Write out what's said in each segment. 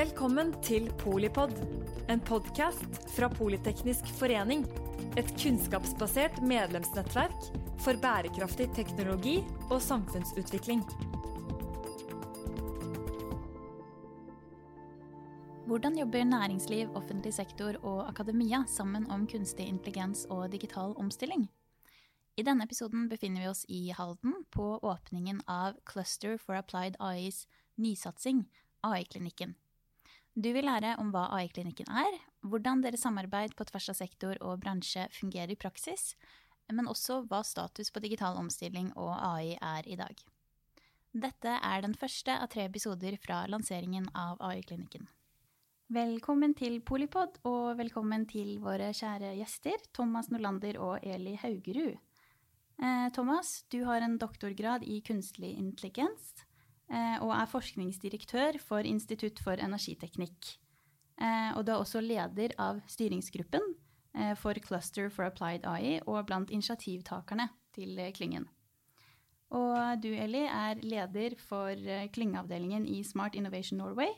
Velkommen til Polipod, en podkast fra Politeknisk forening. Et kunnskapsbasert medlemsnettverk for bærekraftig teknologi og samfunnsutvikling. Hvordan jobber næringsliv, offentlig sektor og akademia sammen om kunstig intelligens og digital omstilling? I denne episoden befinner vi oss i Halden på åpningen av Cluster for Applied AIs nysatsing, AI-klinikken. Du vil lære om hva AI-klinikken er, hvordan deres samarbeid på tvers av sektor og bransje fungerer i praksis, men også hva status på digital omstilling og AI er i dag. Dette er den første av tre episoder fra lanseringen av AI-klinikken. Velkommen til Polipod, og velkommen til våre kjære gjester, Thomas Norlander og Eli Haugerud. Eh, Thomas, du har en doktorgrad i kunstig intelligens Eh, og er forskningsdirektør for Institutt for energiteknikk. Eh, og du er også leder av styringsgruppen eh, for Cluster for Applied AI og blant initiativtakerne til klyngen. Og du, Eli, er leder for klyngeavdelingen i Smart Innovation Norway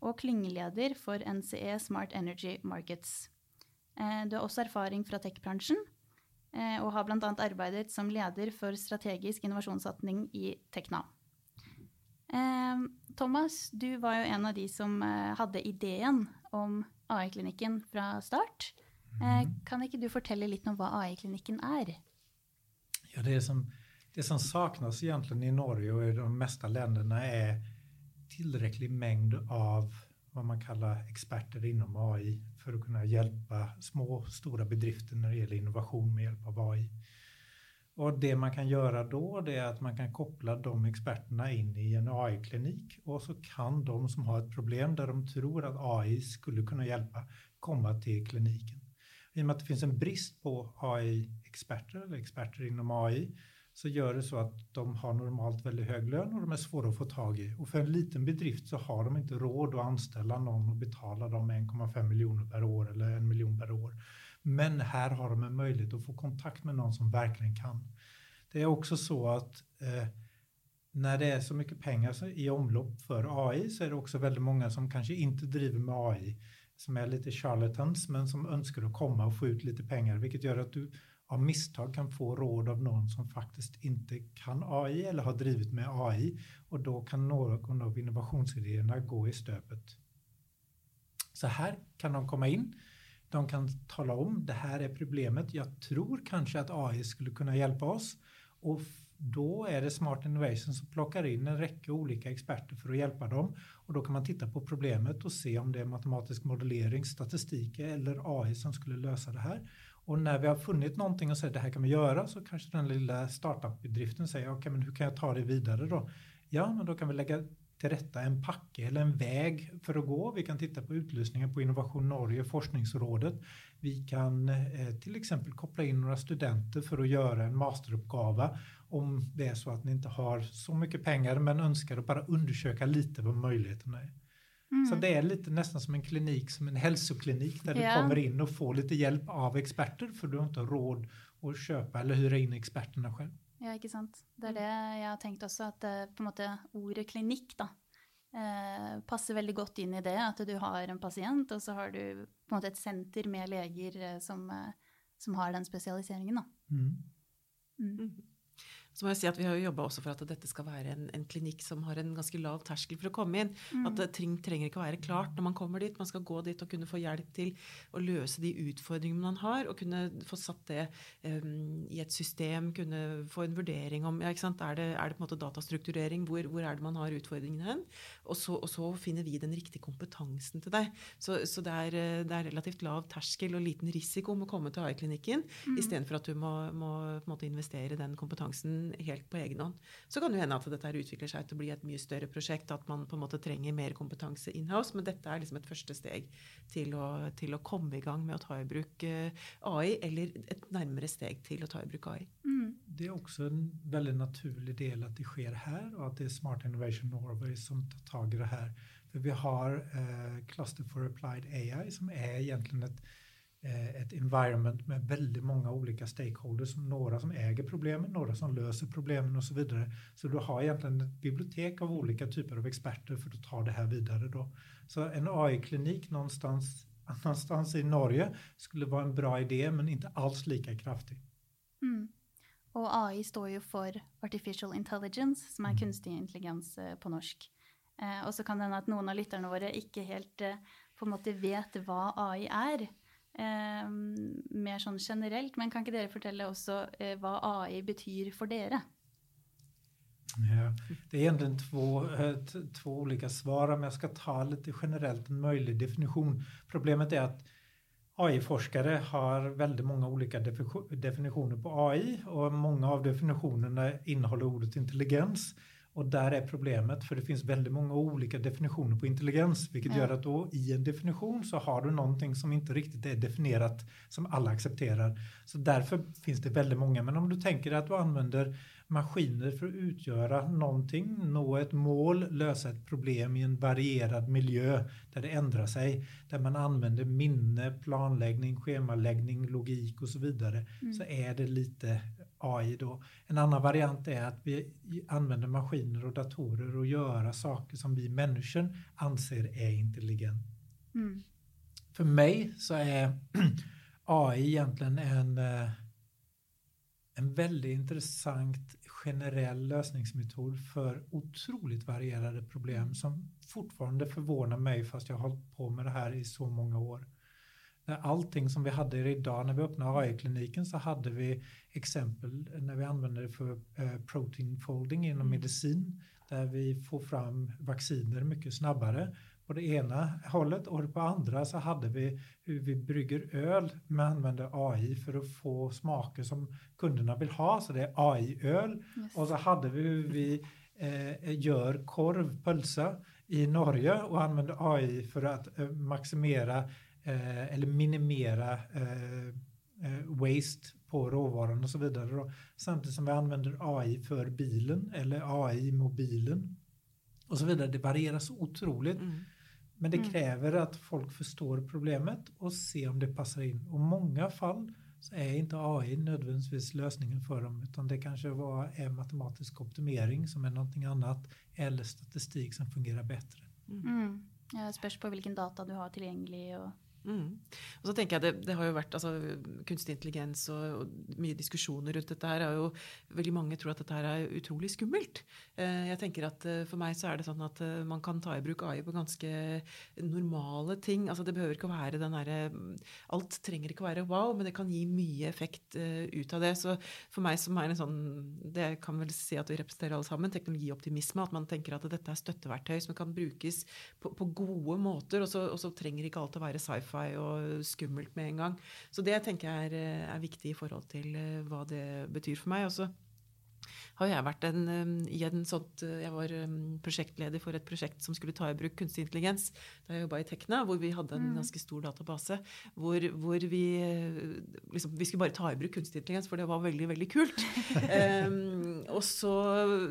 og klyngeleder for NCE Smart Energy Markets. Du har også erfaring fra tech-bransjen og har bl.a. arbeidet som leder for strategisk innovasjonssatsing i Tekna. Thomas, du var jo en av de som hadde ideen om AI-klinikken fra start. Kan ikke du fortelle litt om hva AI-klinikken är? Ja, det som, det som saknas egentligen i Norge och i de mesta länderna är tillräcklig mängd av vad man kallar experter inom AI för att kunna hjälpa små och stora bedrifter när det gäller innovation med hjälp av AI. Och det man kan göra då det är att man kan koppla de experterna in i en AI-klinik och så kan de som har ett problem där de tror att AI skulle kunna hjälpa komma till kliniken. I och med att det finns en brist på AI-experter eller experter inom AI så gör det så att de har normalt väldigt hög lön och de är svåra att få tag i. Och för en liten bedrift så har de inte råd att anställa någon och betala dem 1,5 miljoner per år eller en miljon per år. Men här har de en möjlighet att få kontakt med någon som verkligen kan. Det är också så att eh, när det är så mycket pengar i omlopp för AI så är det också väldigt många som kanske inte driver med AI, som är lite charlatans men som önskar att komma och få ut lite pengar, vilket gör att du av misstag kan få råd av någon som faktiskt inte kan AI eller har drivit med AI och då kan någon av innovationsidéerna gå i stöpet. Så här kan de komma in. De kan tala om det här är problemet. Jag tror kanske att AI skulle kunna hjälpa oss och då är det Smart Innovation som plockar in en räcka olika experter för att hjälpa dem och då kan man titta på problemet och se om det är matematisk modellering, statistik eller AI som skulle lösa det här. Och när vi har funnit någonting och säger det här kan vi göra så kanske den lilla startup-bedriften säger okej, men hur kan jag ta det vidare då? Ja, men då kan vi lägga till rätta en packe eller en väg för att gå. Vi kan titta på utlysningar på Innovation Norge, Forskningsrådet. Vi kan till exempel koppla in några studenter för att göra en masteruppgave om det är så att ni inte har så mycket pengar men önskar att bara undersöka lite vad möjligheterna är. Så det är lite nästan som en klinik, som en hälsoklinik där du kommer in och får lite hjälp av experter för du har inte råd att köpa eller hyra in experterna själv. Ja, ikke sant. Det er det jeg har tenkt også, at på en måte ordet klinikk da, eh, passer veldig godt inn i det, at du har en pasient, og så har du på en måte et senter med leger som, som har den spesialiseringen da. Mm. Mm. Så må jeg si at vi har jo jobba også for at dette skal være en, en, klinikk som har en ganske lav terskel for å komme inn. Mm. At ting trenger ikke å være klart når man kommer dit. Man skal gå dit og kunne få hjelp til å løse de utfordringene man har, og kunne få satt det um, i et system, kunne få en vurdering om ja, ikke sant? Er, det, er det på en måte datastrukturering, hvor, hvor er det man har utfordringene hen? Og så, og så finner vi den riktige kompetansen til deg. Så, så det, er, det, er, relativt lav terskel og liten risiko med å komme til AI-klinikken, mm. istedenfor at du må, må på en måte investere den kompetansen helt på egen hånd. Så kan det hende at dette utvikler seg til å bli et mye større prosjekt, at man på en måte trenger mer kompetanse in-house, men dette er liksom et første steg til å, til å komme i gang med å ta i bruk AI, eller et nærmere steg til å ta i bruk AI. Mm. Det är också en väldigt naturlig del att det sker här och att det är Smart Innovation Norway som tar tag i det här. För vi har eh, Cluster for Applied AI som är egentligen ett eh, ett environment med väldigt många olika stakeholders, några som äger problemen, några som löser problemen och så vidare. Så du har egentligen ett bibliotek av olika typer av experter för att ta det här vidare. Då. Så en AI-klinik någonstans, någonstans i Norge skulle vara en bra idé men inte alls lika kraftig. Mm. Och AI står ju för artificial intelligence, som är mm. kunstig intelligens eh, på norsk. Eh, och så kan det hende at noen av lytterne våre ikke helt eh, på måte vet vad AI är. Eh, mer sånn generelt, men kan inte dere fortelle också eh, hva AI betyder för er? Ja, det är egentligen två, eh, två olika svar, men jag ska ta lite generellt en möjlig definition. Problemet är att AI-forskare har väldigt många olika definitioner på AI och många av definitionerna innehåller ordet intelligens. Och där är problemet, för det finns väldigt många olika definitioner på intelligens, vilket ja. gör att då i en definition så har du någonting som inte riktigt är definierat som alla accepterar. Så därför finns det väldigt många. Men om du tänker att du använder maskiner för att utgöra någonting, nå ett mål, lösa ett problem i en varierad miljö där det ändrar sig, där man använder minne, planläggning, schemaläggning, logik och så vidare, mm. så är det lite AI då. En annan variant är att vi använder maskiner och datorer och göra saker som vi människor anser är intelligent. Mm. För mig så är AI egentligen en, eh, en väldigt intressant generell lösningsmetod för otroligt varierade problem som fortfarande förvånar mig fast jag har hållit på med det här i så många år allting som vi hade idag när vi öppnade AI-kliniken så hade vi exempel när vi använde det för eh, protein folding inom mm. medicin där vi får fram vacciner mycket snabbare på det ena hållet och på andra så hade vi hur vi brygger öl med använder AI för att få smaker som kunderna vill ha så det är AI-öl yes. och så hade vi hur vi eh, gör korv, pölsa i Norge och använder AI för att eh, maximera Eh, eller minimera eh, eh, waste på råvaran och så vidare. Då. Samtidigt som vi använder AI för bilen eller AI i mobilen och så vidare. Det varierar så otroligt. Mm. Men det mm. kräver att folk förstår problemet och ser om det passar in. Och många fall så är inte AI nödvändigtvis lösningen för dem utan det kanske var är matematisk optimering som är någonting annat eller statistik som fungerar bättre. Mm. mm. Ja, det på vilken data du har tillgänglig och Mm. Og så tenker jeg det, det, har jo vært altså, Kunstig intelligens og, og, mye diskusjoner rundt dette her. er jo Veldig mange tror at dette her er utrolig skummelt. Eh, jeg tenker at eh, For meg så er det sånn at eh, man kan ta i bruk AI på ganske normale ting. altså Det behøver ikke å være den derre eh, Alt trenger ikke å være wow, men det kan gi mye effekt eh, ut av det. Så for meg som er en sånn Det kan vel si at vi representerer alle sammen, teknologioptimisme. At man tenker at dette er støtteverktøy som kan brukes på, på gode måter, og så, og så trenger ikke alt å være sci-fi sci-fi og skummelt med en gang. Så det tenker jeg er, eh, er viktig i forhold til vad hva det betyr for meg. Også har jeg vært en, i en sånt uh, Jeg var prosjektleder for et prosjekt som skulle ta i bruk kunstig intelligens da jeg jobba i Tekna, hvor vi hadde en mm. ganske stor database. Hvor, hvor vi uh, liksom, Vi skulle bare ta i bruk kunstig intelligens, for det var veldig, veldig kult. um, og så,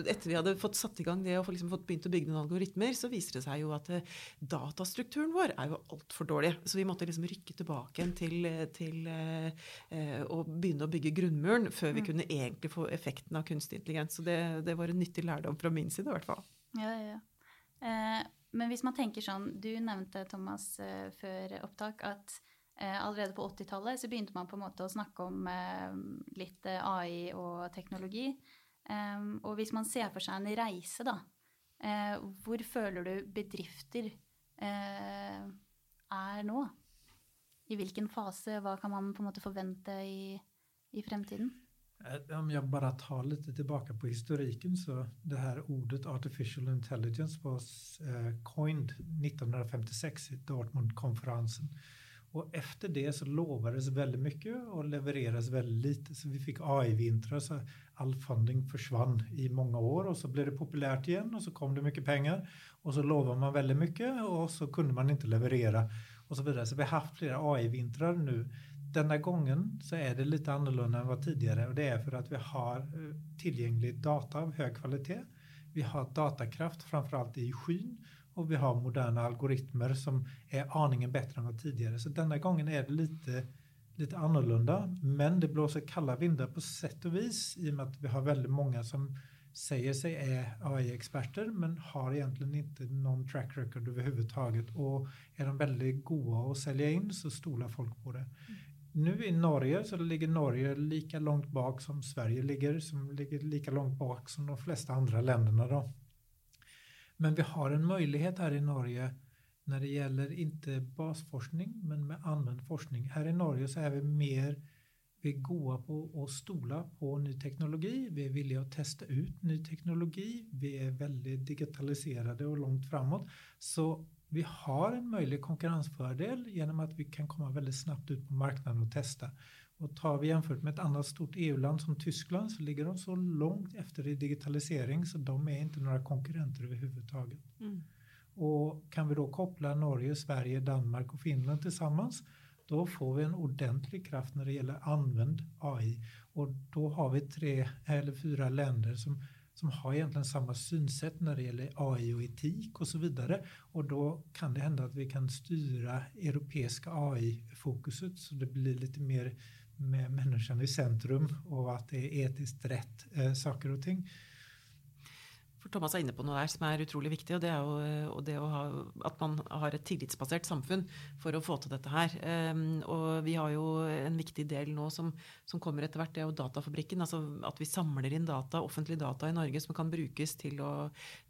etter vi hadde fått satt i gang det og liksom fått begynt å bygge noen algoritmer, så viser det seg jo at uh, datastrukturen vår er jo altfor dårlig. Så vi måtte liksom rykke tilbake igjen til, til å begynne å bygge grunnmuren før vi mm. kunne egentlig få effekten av kunstig intelligens intelligens. Så det, det, var en nyttig lärdom från min sida i alla fall. Ja, ja. Eh, men om man tänker sånn, du nämnde, Thomas eh, för upptag att eh, allerede på 80-tallet så begynte man på en måte å snakke om eh, lite AI och teknologi. Eh, och om man ser för sig en resa da, eh, hvor føler du bedrifter eh, är nu? I vilken fase? Eh, vad kan man på en måte forvente i, i fremtiden? Eh, om jag bara tar lite tillbaka på historiken så det här ordet artificial intelligence var eh, coined 1956 i Dortmundkonferensen. Och efter det så lovades väldigt mycket och levererades väldigt lite. Så vi fick AI-vintrar så all funding försvann i många år och så blev det populärt igen och så kom det mycket pengar och så lovade man väldigt mycket och så kunde man inte leverera och så vidare. Så vi har haft flera AI-vintrar nu denna gången så är det lite annorlunda än vad tidigare och det är för att vi har eh, tillgänglig data av hög kvalitet. Vi har datakraft framförallt i skyn och vi har moderna algoritmer som är aningen bättre än vad tidigare. Så denna gången är det lite lite annorlunda. Men det blåser kalla vindar på sätt och vis i och med att vi har väldigt många som säger sig är AI-experter men har egentligen inte någon track record överhuvudtaget. Och är de väldigt goda att sälja in så stolar folk på det. Mm. Nu i Norge så ligger Norge lika långt bak som Sverige ligger, som ligger lika långt bak som de flesta andra länderna. Då. Men vi har en möjlighet här i Norge när det gäller inte basforskning men med använd forskning. Här i Norge så är vi mer vi är goa på att stola på ny teknologi. Vi är villiga att testa ut ny teknologi. Vi är väldigt digitaliserade och långt framåt. Så vi har en möjlig konkurrensfördel genom att vi kan komma väldigt snabbt ut på marknaden och testa. Och tar vi jämfört med ett annat stort EU-land som Tyskland så ligger de så långt efter i digitalisering så de är inte några konkurrenter överhuvudtaget. Mm. Och kan vi då koppla Norge, Sverige, Danmark och Finland tillsammans då får vi en ordentlig kraft när det gäller använd AI. Och då har vi tre eller fyra länder som, som har egentligen samma synsätt när det gäller AI och etik och så vidare. Och då kan det hända att vi kan styra europeiska AI-fokuset så det blir lite mer med människan i centrum och att det är etiskt rätt eh, saker och ting. For Thomas er inne på noe der som er utrolig viktig, og det er jo eh, og det å ha, at man har et tillitsbasert samfunn for å få til dette her. Um, og vi har jo en viktig del nå som, som kommer etter hvert, det er jo Datafabrikken. Altså at vi samler inn data, offentlig data i Norge som kan brukes til å,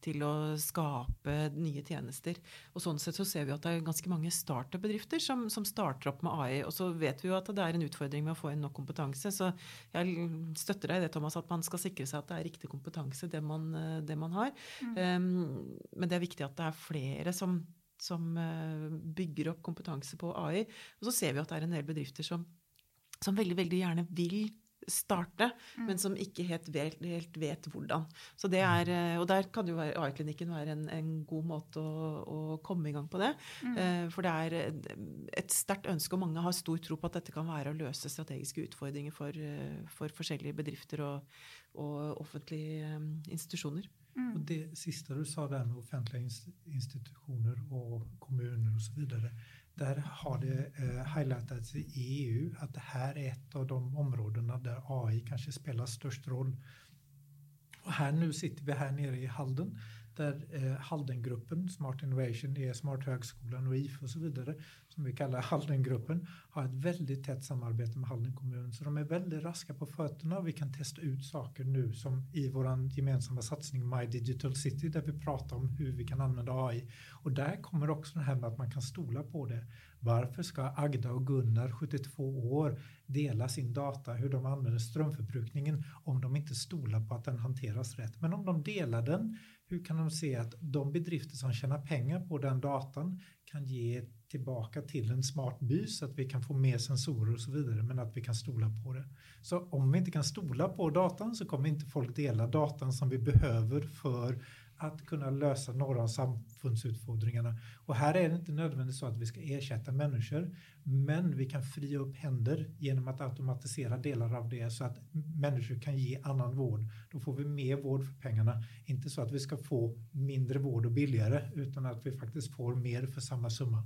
til å skape nye tjenester. Og sånn sett så ser vi at det er ganske mange startup-bedrifter som, som starter opp med AI. Og så vet vi jo at det er en utfordring med å få inn nok kompetanse. Så jeg støtter deg i det, Thomas, at man skal sikre seg at det er riktig kompetanse, det man, eh, det man har. Mm. Um, men det er viktig at det er flere som, som uh, bygger opp kompetanse på AI. Og så ser vi at det er en del bedrifter som, som veldig, veldig gjerne vil starte, mm. men som ikke helt vet, helt vet, hvordan. Så det er, eh, og der kan jo AI-klinikken være en, en, god måte å, å, komme i gang på det. Mm. Uh, for det er et sterkt ønske, og mange har stor tro på at dette kan være å løse strategiske utfordringer for, for forskjellige bedrifter og, og offentlige um, institusjoner. Mm. Och det sista du sa där med offentliga institutioner och kommuner och så vidare. Där har det eh, highlightats i EU att det här är ett av de områdena där AI kanske spelar störst roll. Och här nu sitter vi här nere i Halden där eh, Haldengruppen, Smart Innovation, är Smart Högskolan och IF och så vidare, som vi kallar Haldengruppen, har ett väldigt tätt samarbete med Halden kommun. Så de är väldigt raska på fötterna och vi kan testa ut saker nu som i vår gemensamma satsning My Digital City där vi pratar om hur vi kan använda AI. Och där kommer också det här med att man kan stola på det. Varför ska Agda och Gunnar, 72 år, dela sin data, hur de använder strömförbrukningen om de inte stolar på att den hanteras rätt? Men om de delar den hur kan de se att de bedrifter som tjänar pengar på den datan kan ge tillbaka till en smart by så att vi kan få mer sensorer och så vidare men att vi kan stola på det. Så om vi inte kan stola på datan så kommer inte folk dela datan som vi behöver för att kunna lösa några av samfundsutfordringarna. Och här är det inte nödvändigt så att vi ska ersätta människor, men vi kan fria upp händer genom att automatisera delar av det så att människor kan ge annan vård. Då får vi mer vård för pengarna. Inte så att vi ska få mindre vård och billigare, utan att vi faktiskt får mer för samma summa.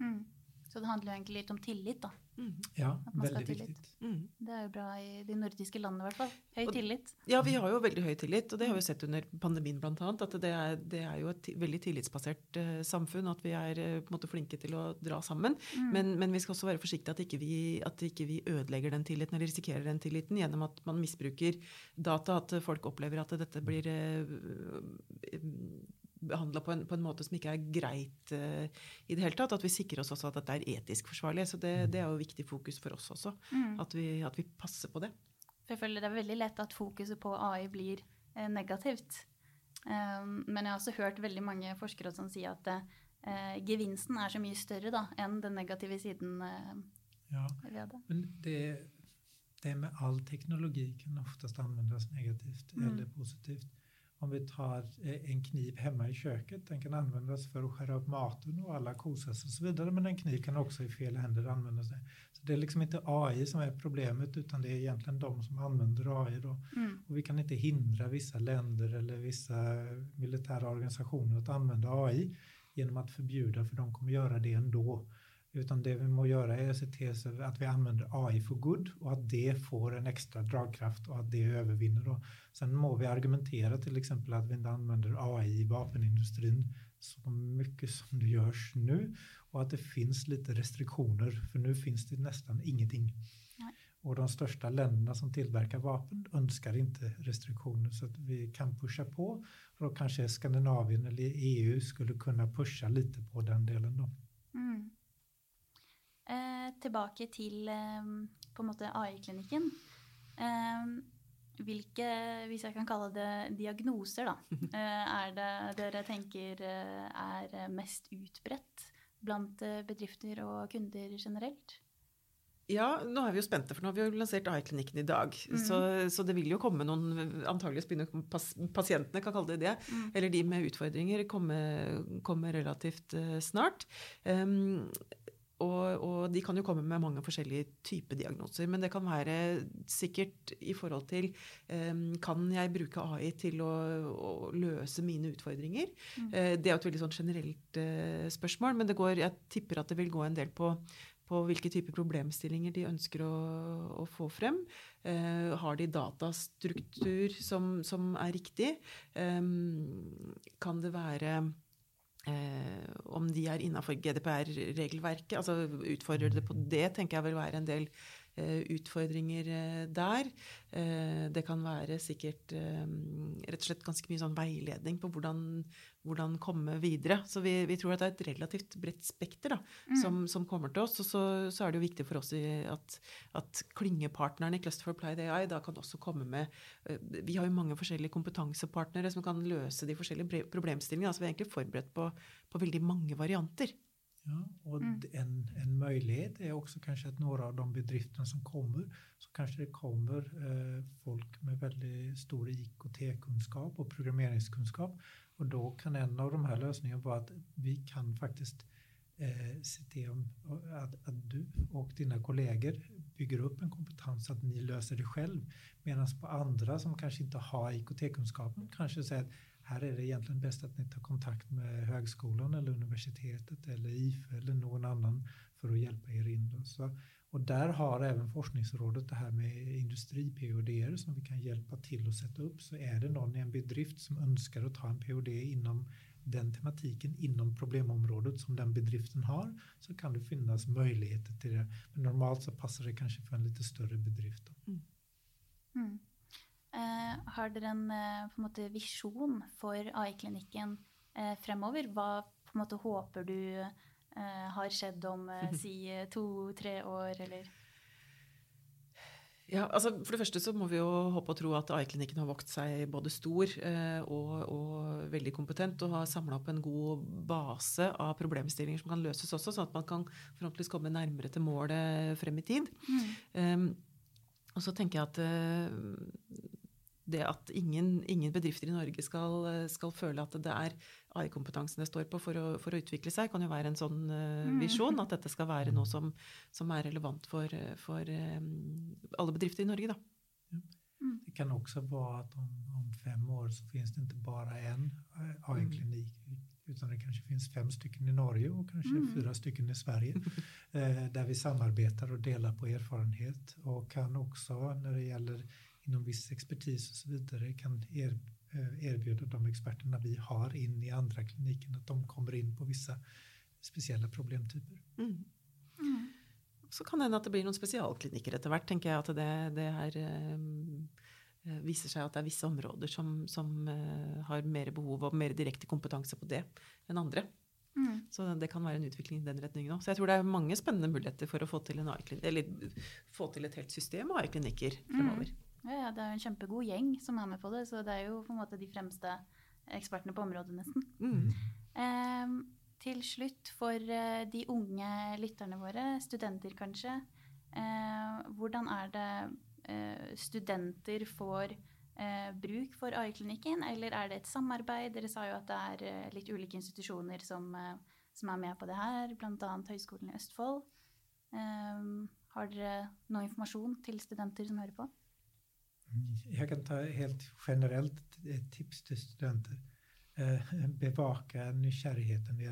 Mm. Så det handlar egentlig litt om tillit, da. Mm. Ja, veldig viktig. Mm. Det er jo bra i de nordiske landene, i hvert fall. Høy tillit. Ja, vi har jo veldig høy tillit, og det har vi sett under pandemien bl.a. At det er, det er, jo et veldig tillitsbasert uh, samfunn, at vi på en måte flinke til å dra sammen. Mm. Men, men, vi skal også være forsiktige at ikke vi, at ikke vi ødelegger den tilliten, eller risikerer den tilliten, gjennom at man misbruker data, at folk opplever at dette blir uh, behandla på, på, en måte som ikke er greit uh, i det hele tatt. At vi sikrer oss også at dette er etisk forsvarlig. Så det, det er jo viktig fokus for oss også. Mm. At, vi, at, vi, passer på det. For jeg føler det er veldig lett at fokuset på AI blir eh, negativt. Um, men jeg har også hørt veldig mange forskere som sier at eh, gevinsten er så mye større da, enn den negative siden eh, ja, Men det, det med all teknologi kan oftast användas negativt mm. eller positivt om vi tar eh, en kniv hemma i köket, den kan användas för att skära upp maten och alla kosas och så vidare, men en kniv kan också i fel händer användas. Så det är liksom inte AI som är problemet, utan det är egentligen de som använder AI. Då. Mm. Och vi kan inte hindra vissa länder eller vissa militära organisationer att använda AI genom att förbjuda, för de kommer göra det ändå. Utan det vi må göra är att se till att vi använder AI for good och att det får en extra dragkraft och att det övervinner. Då. Sen må vi argumentera till exempel att vi inte använder AI i vapenindustrin så mycket som det görs nu och att det finns lite restriktioner för nu finns det nästan ingenting. Nej. Och de största länderna som tillverkar vapen önskar inte restriktioner så att vi kan pusha på. Och då kanske Skandinavien eller EU skulle kunna pusha lite på den delen. Då. Mm. Tillbaka till eh, på måte AI-klinikken. Eh, hvilke, hvis jeg kan kalle det diagnoser, da, eh, er det dere tenker eh, er mest utbredt blant eh, bedrifter og kunder generelt? Ja, nå er vi jo spente, for nå har vi jo lansert AI-klinikken i dag. Mm. Så, så, det vil jo komme noen Antageligvis begynner pas, pasientene, kan kalle det det. Mm. Eller de med utfordringer, komme, komme relativt uh, snart. Um, og, og, de kan jo komme med mange forskjellige typer diagnoser. Men det kan være sikkert i forhold til um, Kan jeg bruke AI til å, å løse mine utfordringer? Mm. Uh, det er jo et veldig sånn generelt uh, spørsmål, men går, jeg tipper at det vil gå en del på, på hvilke typer problemstillinger de ønsker å, å få frem. Uh, har de datastruktur som, som er riktig? Um, kan det være Eh, om de er innafor GDPR-regelverket. altså Utfordrer det på det, tenker jeg vil være en del Eh, utfordringer eh, der. Eh, det kan være sikkert rett og slett ganske mye sånn veiledning på hvordan, hvordan komme videre. Så vi, vi, tror at det er et relativt bredt spekter da, mm. som, som, kommer til oss. Og så, så, er det jo viktig for oss at, at klyngepartnerne i Cluster for Applied AI da kan også komme med Vi har jo mange forskjellige kompetansepartnere som kan løse de forskjellige problemstillingene. Altså vi er egentlig forberedt på, på veldig mange varianter. Ja, och mm. en, en möjlighet är också kanske att några av de bedrifterna som kommer så kanske det kommer eh, folk med väldigt stor IKT-kunskap och programmeringskunskap och då kan en av de här lösningarna vara att vi kan faktiskt eh, se till att, att du och dina kollegor bygger upp en kompetens så att ni löser det själv medan på andra som kanske inte har IKT-kunskapen kanske säger att här är det egentligen bäst att ni tar kontakt med högskolan eller universitetet eller IFE eller någon annan för att hjälpa er in. Så, och där har även forskningsrådet det här med industri-PhD som vi kan hjälpa till att sätta upp. Så är det någon i en bedrift som önskar att ta en PhD inom den tematiken inom problemområdet som den bedriften har så kan det finnas möjligheter till det. Men normalt så passar det kanske för en lite större bedrift. Mm. Mm. Eh, har dere en, eh, en måte, visjon for AI-klinikken eh, fremover? Hva måte, håper du har skjedd om si to-tre år, eller? Ja, altså For det første så må vi jo håpe og tro at AI-klinikken har vokst seg både stor og, og, veldig kompetent og har samla opp en god base av problemstillinger som kan løses også, sånn at man kan forhåpentligvis komme nærmere til målet frem i tid. Mm. Um, og så tenker jeg at det at ingen, ingen, bedrifter i Norge skal, skal, føle at det er AI-kompetansen det står på for å, for å, utvikle seg, kan jo være en sånn uh, visjon. At dette skal være noe som, som er relevant for, for um, alle bedrifter i Norge. Da. Mm. Det kan också vara att om, om, fem år så finns det inte bara en AI-klinik utan det kanske finns fem stycken i Norge och kanske mm. fyra stycken i Sverige eh, där vi samarbetar och delar på erfarenhet och kan också när det gäller inom viss expertis och så vidare kan er, eh, erbjuda de experterna vi har in i andra kliniken att de kommer in på vissa speciella problemtyper. Mm. Mm. Så kan det hende at det blir noen spesialklinikker etter hvert. tenker jeg at det, det her um, viser seg at det er visse områder som, som uh, har mer behov og mer direkte kompetanse på det enn andre. Mm. Så det kan være en utvikling i den retningen òg. Så jeg tror det er mange spennende muligheter for å få til, eller, få til et helt system av AI-klinikker fremover. Mm. Ja, det er en kjempegod gjeng som er med på det, så det er jo på en måte de fremste ekspertene på området, nesten. Mm. Eh, til slutt, for eh, de unge lytterne våre, studenter kanskje, eh, hvordan er det eh, studenter får eh, bruk for AI-klinikken, eller er det et samarbeid? Dere sa jo at det er eh, litt ulike institusjoner som, som, er med på det her, bl.a. Høgskolen i Østfold. har dere noe informasjon til studenter som hører på? Jag kan ta helt generellt ett tips till studenter. Eh, bevaka nykärheten i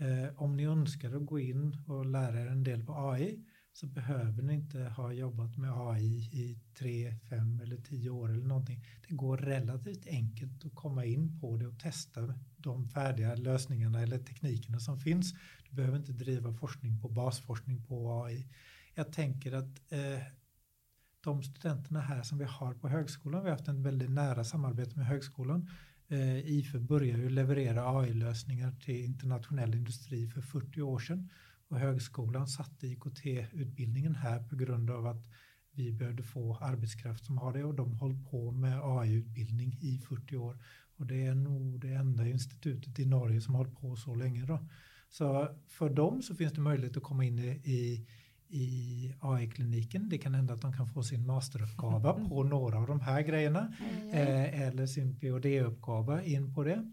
Eh, om ni önskar att gå in och lära er en del på AI så behöver ni inte ha jobbat med AI i tre, fem eller tio år eller någonting. Det går relativt enkelt att komma in på det och testa de färdiga lösningarna eller teknikerna som finns. Du behöver inte driva forskning på basforskning på AI. Jag tänker att eh, de studenterna här som vi har på högskolan, vi har haft en väldigt nära samarbete med högskolan. Eh, IFE började ju leverera AI-lösningar till internationell industri för 40 år sedan och högskolan satte IKT-utbildningen här på grund av att vi behövde få arbetskraft som har det och de håller på med AI-utbildning i 40 år. Och det är nog det enda institutet i Norge som har hållit på så länge. Då. Så för dem så finns det möjlighet att komma in i, i AI-kliniken. Det kan hända att de kan få sin masteruppgava på några av de här grejerna. Eh, eller sin PhD-uppgava in på det.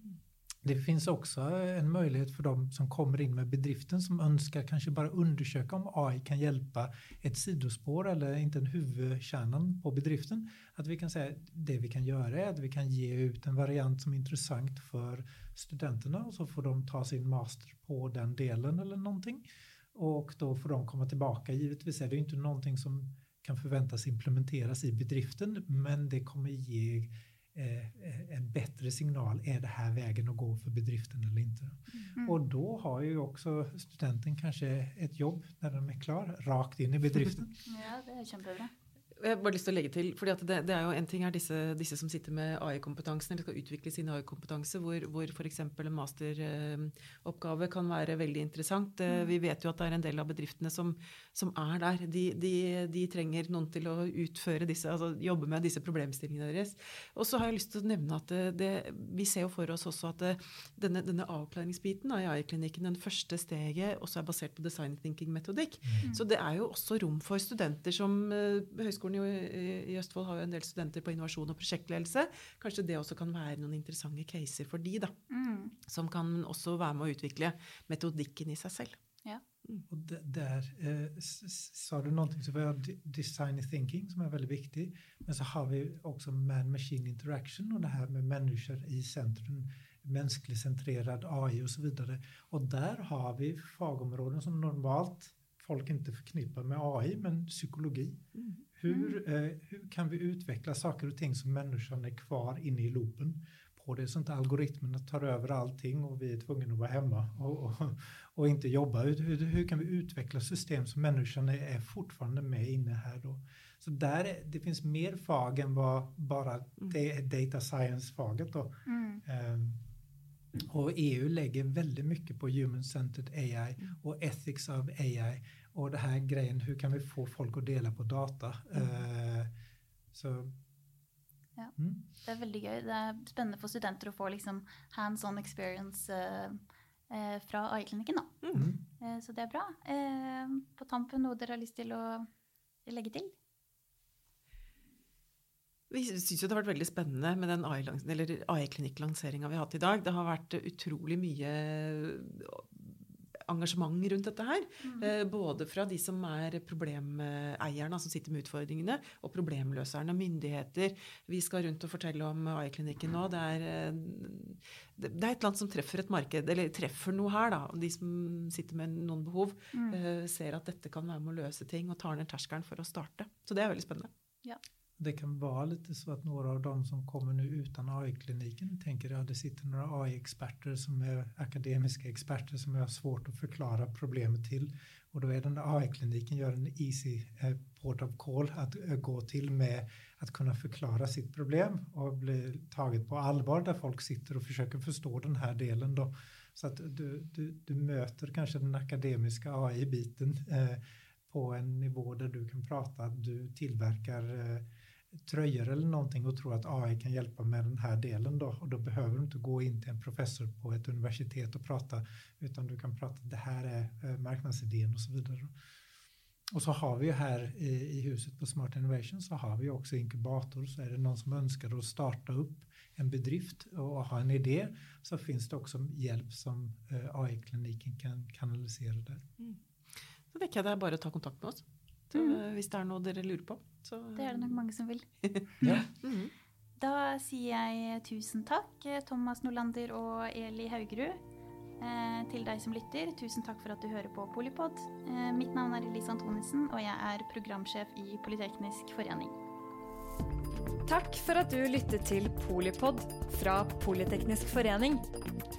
Det finns också en möjlighet för de som kommer in med bedriften som önskar kanske bara undersöka om AI kan hjälpa ett sidospår eller inte en huvudkärnan på bedriften. Att vi kan säga det vi kan göra är att vi kan ge ut en variant som är intressant för studenterna och så får de ta sin master på den delen eller någonting. Och då får de komma tillbaka. Givetvis är det inte någonting som kan förväntas implementeras i bedriften men det kommer ge eh, en bättre signal. Är det här vägen att gå för bedriften eller inte? Mm. Och då har ju också studenten kanske ett jobb när den är klar, rakt in i bedriften. ja, det är jättebra. Jeg har bare lyst til å legge til, fordi det, det, er jo En ting er disse, disse som sitter med AI-kompetansen, eller skal utvikle sin AI-kompetanse, hvor, hvor f.eks. en masteroppgave kan være veldig interessant. Mm. Vi vet jo at det er en del av bedriftene som, som er der. De, de, de, trenger noen til å utføre disse, altså jobbe med disse problemstillingene deres. Og så har jeg lyst til å nevne at det, vi ser jo for oss også at denne, denne avklaringsbiten av AI-klinikken, den første steget, også er basert på design thinking-metodikk. Mm. Så det er jo også rom for studenter som uh, Høgskolen i, i Østfold har jo en del studenter på innovasjon og prosjektledelse. Kanskje det også kan være noen interessante caser for de, da. Mm. Som kan også være med å utvikle metodikken i seg selv. Ja. Mm. Och där eh, sa du någonting, så vi har design thinking som är väldigt viktig. Men så har vi också man-machine interaction och det här med människor i centrum, mänskligt centrerad AI och så vidare. Och där har vi fagområden som normalt folk inte förknippar med AI, men psykologi. Mm. Hur, mm. eh, hur kan vi utveckla saker och ting så människan är kvar inne i loopen på det så inte algoritmerna tar över allting och vi är tvungna att vara hemma och, och, och inte jobba. Hur, hur, kan vi utveckla system så människan är, är fortfarande med inne här då? Så där är, det finns mer fag än vad bara mm. data science-faget då. Mm. Um, och EU lägger väldigt mycket på human-centered AI mm. och ethics of AI och det här grejen, hur kan vi få folk att dela på data? Mm. Uh, så ja, mm. Det är väldigt gøy. Det är spännande för studenter att få liksom hands-on experience uh, uh, från AI-kliniken. Mm. Uh, så det är bra. på tampen, något ni har lust till att lägga till? Vi syns jo det har vært veldig spennende med den AI-klinikklanseringa vi har hatt i dag. Det har vært utrolig mye engasjement rundt dette her. Mm. Eh, både fra de som er problemeierne, som sitter med utfordringene, og problemløserne, myndigheter. Vi skal rundt og fortelle om AI-klinikken nå. Det er, eh, det er, et land som treffer et marked, eller treffer noe her, da. De som sitter med noen behov, mm. Eh, ser at dette kan være med å løse ting, og tar ned terskelen for å starte. Så det er veldig spennende. Ja. Det kan vara lite så att några av dem som kommer nu utan AI-kliniken tänker att det sitter några AI-experter som är akademiska experter som har svårt att förklara problemet till. Och då är den där AI-kliniken gör en easy eh, port of call att eh, gå till med att kunna förklara sitt problem och bli taget på allvar där folk sitter och försöker förstå den här delen då. Så att du, du, du möter kanske den akademiska AI-biten eh, på en nivå där du kan prata att du tillverkar eh, tröjor eller någonting och tror att AI kan hjälpa med den här delen då och då behöver du inte gå in till en professor på ett universitet och prata utan du kan prata det här är eh, marknadsidén och så vidare. Och så har vi ju här i, i huset på Smart Innovation så har vi också inkubator så är det någon som önskar att starta upp en bedrift och ha en idé så finns det också hjälp som eh, AI-kliniken kan kanalisera där. Mm. Så det är bara ta kontakt med oss. Så, mm. Hvis det er noe dere lurer på. Så. Det er det nok mange som vil. ja. mm. Da sier jeg tusen takk, Thomas Nolander og Eli Haugerud. Eh, til deg som lytter, tusen takk for at du hører på Polipod. Eh, mitt navn er Elise Antonissen, og jeg er programsjef i Polyteknisk forening. Takk for at du lyttet til Polipod fra Polyteknisk forening.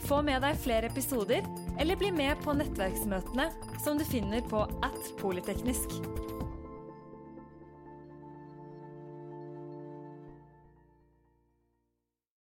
Få med deg flere episoder, eller bli med på nettverksmøtene som du finner på at polyteknisk.